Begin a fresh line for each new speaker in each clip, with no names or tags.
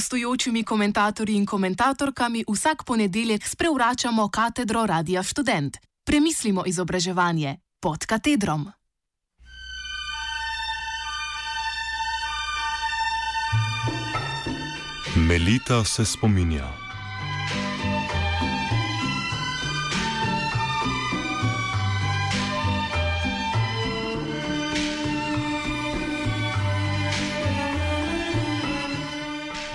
gostujočimi komentatorji in komentatorkami vsak ponedeljek sprevračamo katedro Radia Student. Premislimo izobraževanje pod katedrom.
Melita se spominja.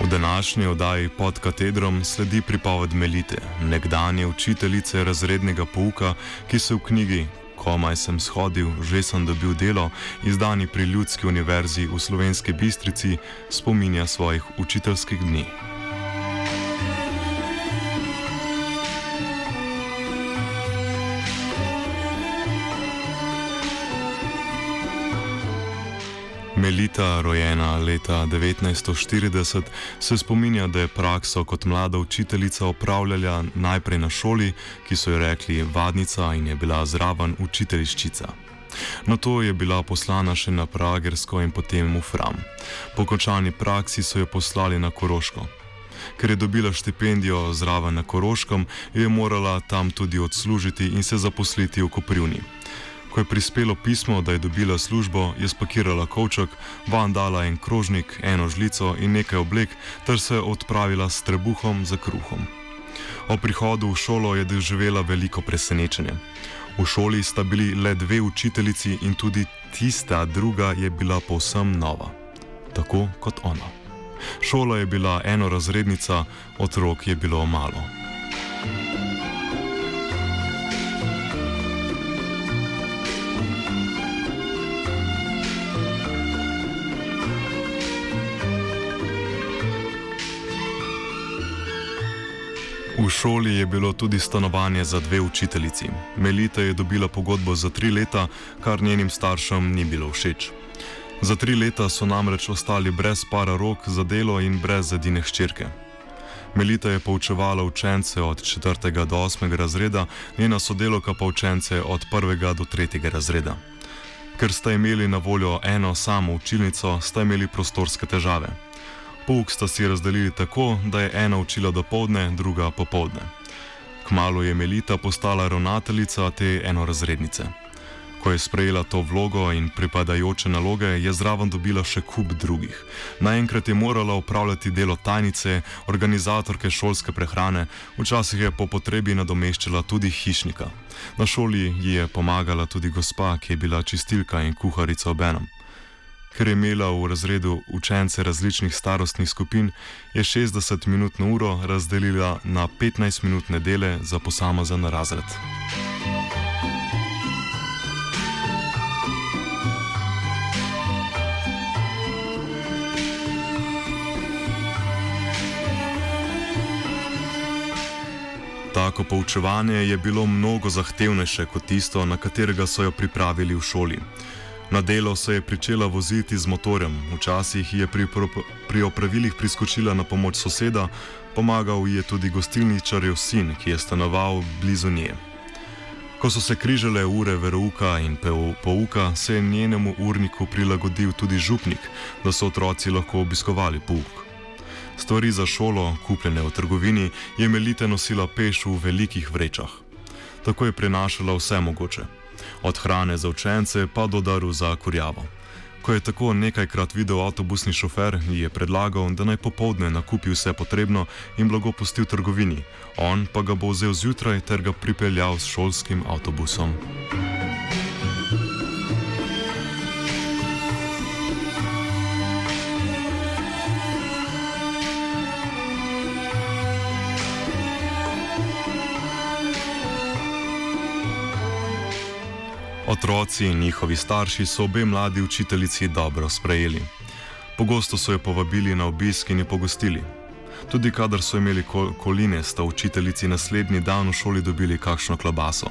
V današnji oddaji pod katedrom sledi pripoved Melite, nekdanje učiteljice razrednega pouka, ki se v knjigi Komaj sem shodil, že sem dobil delo, izdani pri Ljudski univerzi v Slovenski Bistrici, spominja svojih učiteljskih dni. Melita, rojena leta 1940, se spominja, da je prakso kot mlada učiteljica opravljala najprej na šoli, ki so jo rekli vadnica in je bila zraven učiteljiščica. Na to je bila poslana še na Pragersko in potem v Fram. Po končani praksi so jo poslali na Koroško. Ker je dobila štipendijo zraven na Koroškem, je morala tam tudi odslužiti in se zaposliti v Koprivni. Ko je prispelo pismo, da je dobila službo, je spakirala kovček, van dala en krožnik, eno žlico in nekaj oblek, ter se odpravila s trebuhom za kruhom. O prihodu v šolo je doživela veliko presenečenje. V šoli sta bili le dve učiteljici in tudi tista druga je bila povsem nova. Tako kot ona. Šola je bila enorazrednica, otrok je bilo malo. V šoli je bilo tudi stanovanje za dve učiteljici. Melita je dobila pogodbo za tri leta, kar njenim staršem ni bilo všeč. Za tri leta so namreč ostali brez para rok za delo in brez edine hčerke. Melita je poučevala učence od 4. do 8. razreda, njena sodelovka pa učence od 1. do 3. razreda. Ker sta imeli na voljo eno samo učilnico, sta imeli prostorske težave. Pouk sta si razdelili tako, da je ena učila do povdne, druga popovdne. Kmalo je Melita postala ravnateljica te enorazrednice. Ko je sprejela to vlogo in pripadajoče naloge, je zraven dobila še kup drugih. Naenkrat je morala upravljati delo tajnice, organizatorke šolske prehrane, včasih je po potrebi nadomeščala tudi hišnika. Na šoli ji je pomagala tudi gospa, ki je bila čistilka in kuharica obenem. Ker je imela v razredu učence različnih starostnih skupin, je 60-minutno uro razdelila na 15-minutne dele za posamezen razred. Tako poučevanje je bilo mnogo zahtevnejše kot tisto, na katerega so jo pripravili v šoli. Na delo se je začela voziti z motorjem, včasih je pri, pri opravilih priskočila na pomoč soseda, pomagal ji je tudi gostilničarjev sin, ki je stanoval blizu nje. Ko so se križale ure verouka in pouka, se je njenemu urniku prilagodil tudi župnik, da so otroci lahko obiskovali pouk. Stvari za šolo, kupljene v trgovini, je Melite nosila peš v velikih vrečah. Tako je prenašala vse mogoče od hrane za učence pa do daru za kurjavo. Ko je tako nekajkrat videl avtobusni šofer, ji je predlagal, da naj popovdne nakupi vse potrebno in blago pusti v trgovini, on pa ga bo vzel zjutraj ter ga pripeljal s šolskim avtobusom. Otroci in njihovi starši so obe mladi učiteljici dobro sprejeli. Pogosto so jo povabili na obisk in jo pogostili. Tudi kadar so imeli kol koline, sta učiteljici naslednji dan v šoli dobili kakšno klabaso.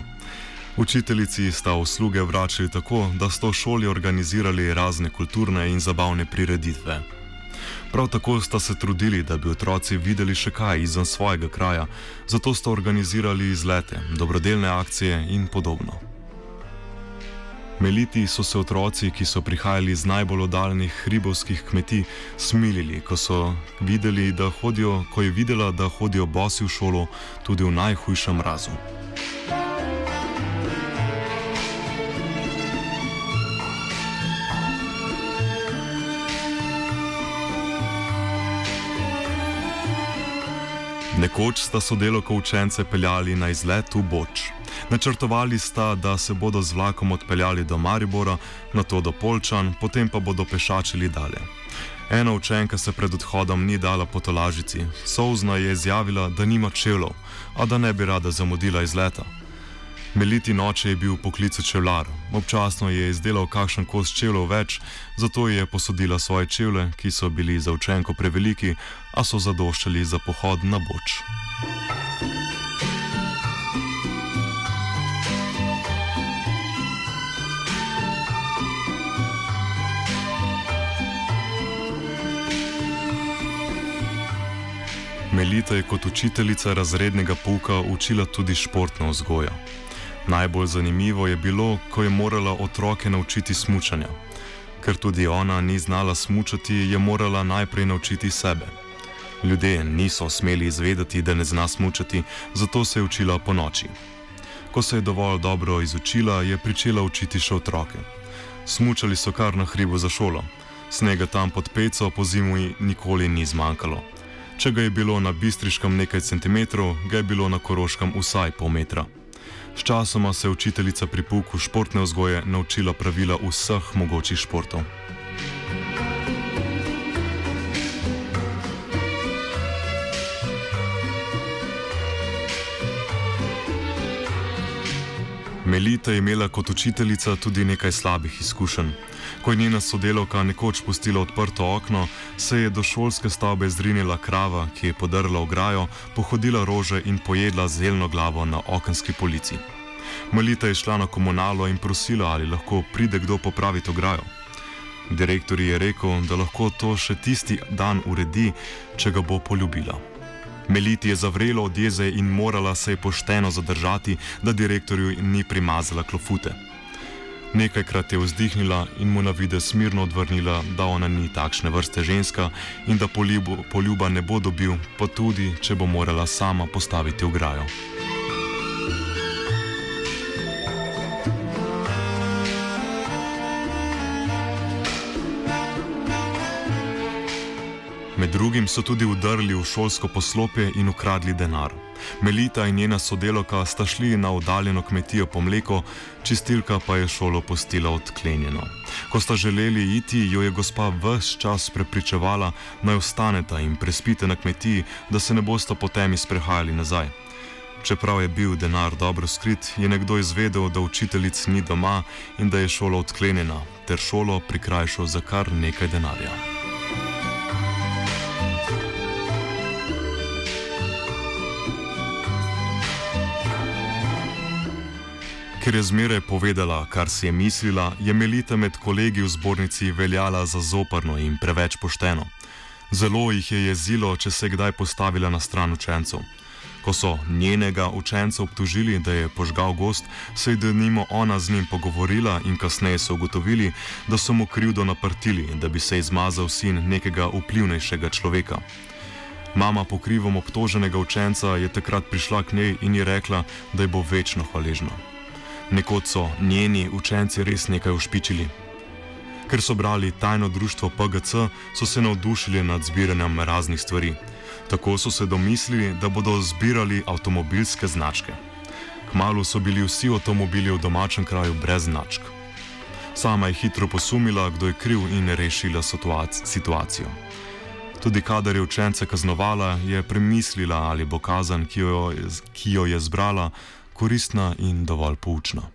Učiteljici sta usluge vračali tako, da so v šoli organizirali razne kulturne in zabavne prireditve. Prav tako sta se trudili, da bi otroci videli še kaj izven svojega kraja, zato sta organizirali izlete, dobrodelne akcije in podobno. Meliti so se otroci, ki so prihajali iz najbolj oddaljenih hribovskih kmetij, smilili, ko, videli, hodijo, ko je videla, da hodijo bosi v šolo tudi v najhujšem mrazu. Nekoč sta sodelovko učence peljali na izlet v Boč. Načrtovali sta, da se bodo z vlakom odpeljali do Maribora, na to do Polčan, potem pa bodo pešačili dalje. Ena učenka se pred odhodom ni dala po tolažici, Souzna je izjavila, da nima čevljev, a da ne bi rada zamudila izleta. Meliti noče je bil v poklicu čevlar, občasno je izdelal kakšen kos čevljev več, zato je posodila svoje čevlje, ki so bili za učenko preveliki, a so zadoščali za pohod na boč. Melita je kot učiteljica razrednega pouka učila tudi športno vzgojo. Najbolj zanimivo je bilo, ko je morala otroke naučiti smučanja. Ker tudi ona ni znala smučati, je morala najprej naučiti sebe. Ljudje niso smeli izvedeti, da ne zna smučati, zato se je učila po noči. Ko se je dovolj dobro izučila, je začela učiti še otroke. Smučali so kar na hribu za šolo, snega tam pod peco po zimi nikoli ni zmanjkalo. Če ga je bilo na bistriškem nekaj centimetrov, ga je bilo na koroškem vsaj pol metra. Sčasoma se je učiteljica pri pouku športne vzgoje naučila pravila vseh mogočih športov. Melita je imela kot učiteljica tudi nekaj slabih izkušenj. Ko je njena sodelovka nekoč pustila odprto okno, se je do šolske stavbe zrinila krava, ki je podrla ograjo, pohodila rože in pojedla zeleno glavo na okenski polici. Melita je šla na komunalo in prosila, ali lahko pride kdo popraviti ograjo. Direktor je rekel, da lahko to še tisti dan uredi, če ga bo poljubila. Meliti je zavrelo od jeze in morala se je pošteno zadržati, da direktorju ni primazala klofute. Nekajkrat je vzdihnila in mu na vide smirno odvrnila, da ona ni takšne vrste ženska in da poljubo, poljuba ne bo dobil, pa tudi, če bo morala sama postaviti ograjo. Med drugim so tudi udrli v šolsko poslopje in ukradli denar. Melita in njena sodelovka sta šli na oddaljeno kmetijo po mleko, čistilka pa je šolo postila odklenjeno. Ko sta želeli iti, jo je gospa vse čas prepričevala, naj ostaneta in prespite na kmetiji, da se ne bosta potem izprehajali nazaj. Čeprav je bil denar dobro skrit, je nekdo izvedel, da učiteljic ni doma in da je šola odklenjena, ter šolo prikrajšal za kar nekaj denarja. Ker je zmeraj povedala, kar si je mislila, je Melita med kolegi v zbornici veljala za zoprno in preveč pošteno. Zelo jih je jezilo, če se je kdaj postavila na stran učencev. Ko so njenega učenca obtožili, da je požgal gost, se je denimo ona z njim pogovorila in kasneje so ugotovili, da so mu krivdo naprtili, da bi se izmazal sin nekega vplivnejšega človeka. Mama po krivom obtoženega učenca je takrat prišla k njej in ji rekla, da je bo večno hvaležna. Nekoč so njeni učenci res nekaj ušpičili. Ker so brali tajno društvo PGC, so se navdušili nad zbiranjem raznih stvari. Tako so se domislili, da bodo zbirali avtomobilske značke. Kmalo so bili vsi avtomobili v domačem kraju brez značk. Sama je hitro posumila, kdo je kriv in rešila situacijo. Tudi kadar je učence kaznovala, je premislila, ali bo kazan, ki jo je, ki jo je zbrala, koristna in dovolj poučna.